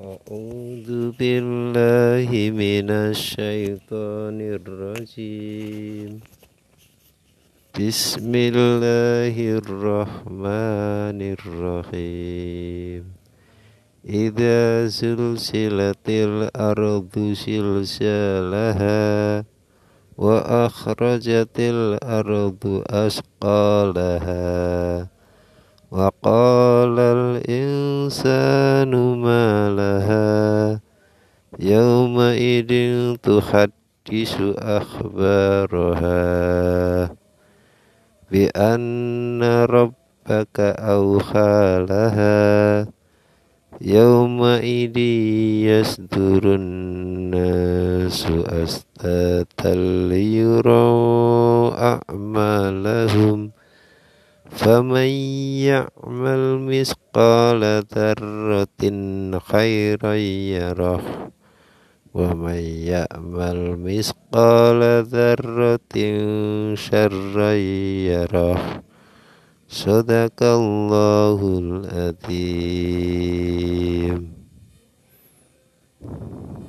أعوذ بالله من الشيطان الرجيم. بسم الله الرحمن الرحيم. إذا زلزلت الأرض زلزالها وأخرجت الأرض أثقالها وقال الإنسان ما لها يومئذ تحدث أخبارها بأن ربك أوحى لها يومئذ يصدر الناس أشتاتا ليروا أعمالهم فمن يعمل مثقال ذرة خيرا يره ومن يعمل مثقال ذرة شرا يره صدق الله العظيم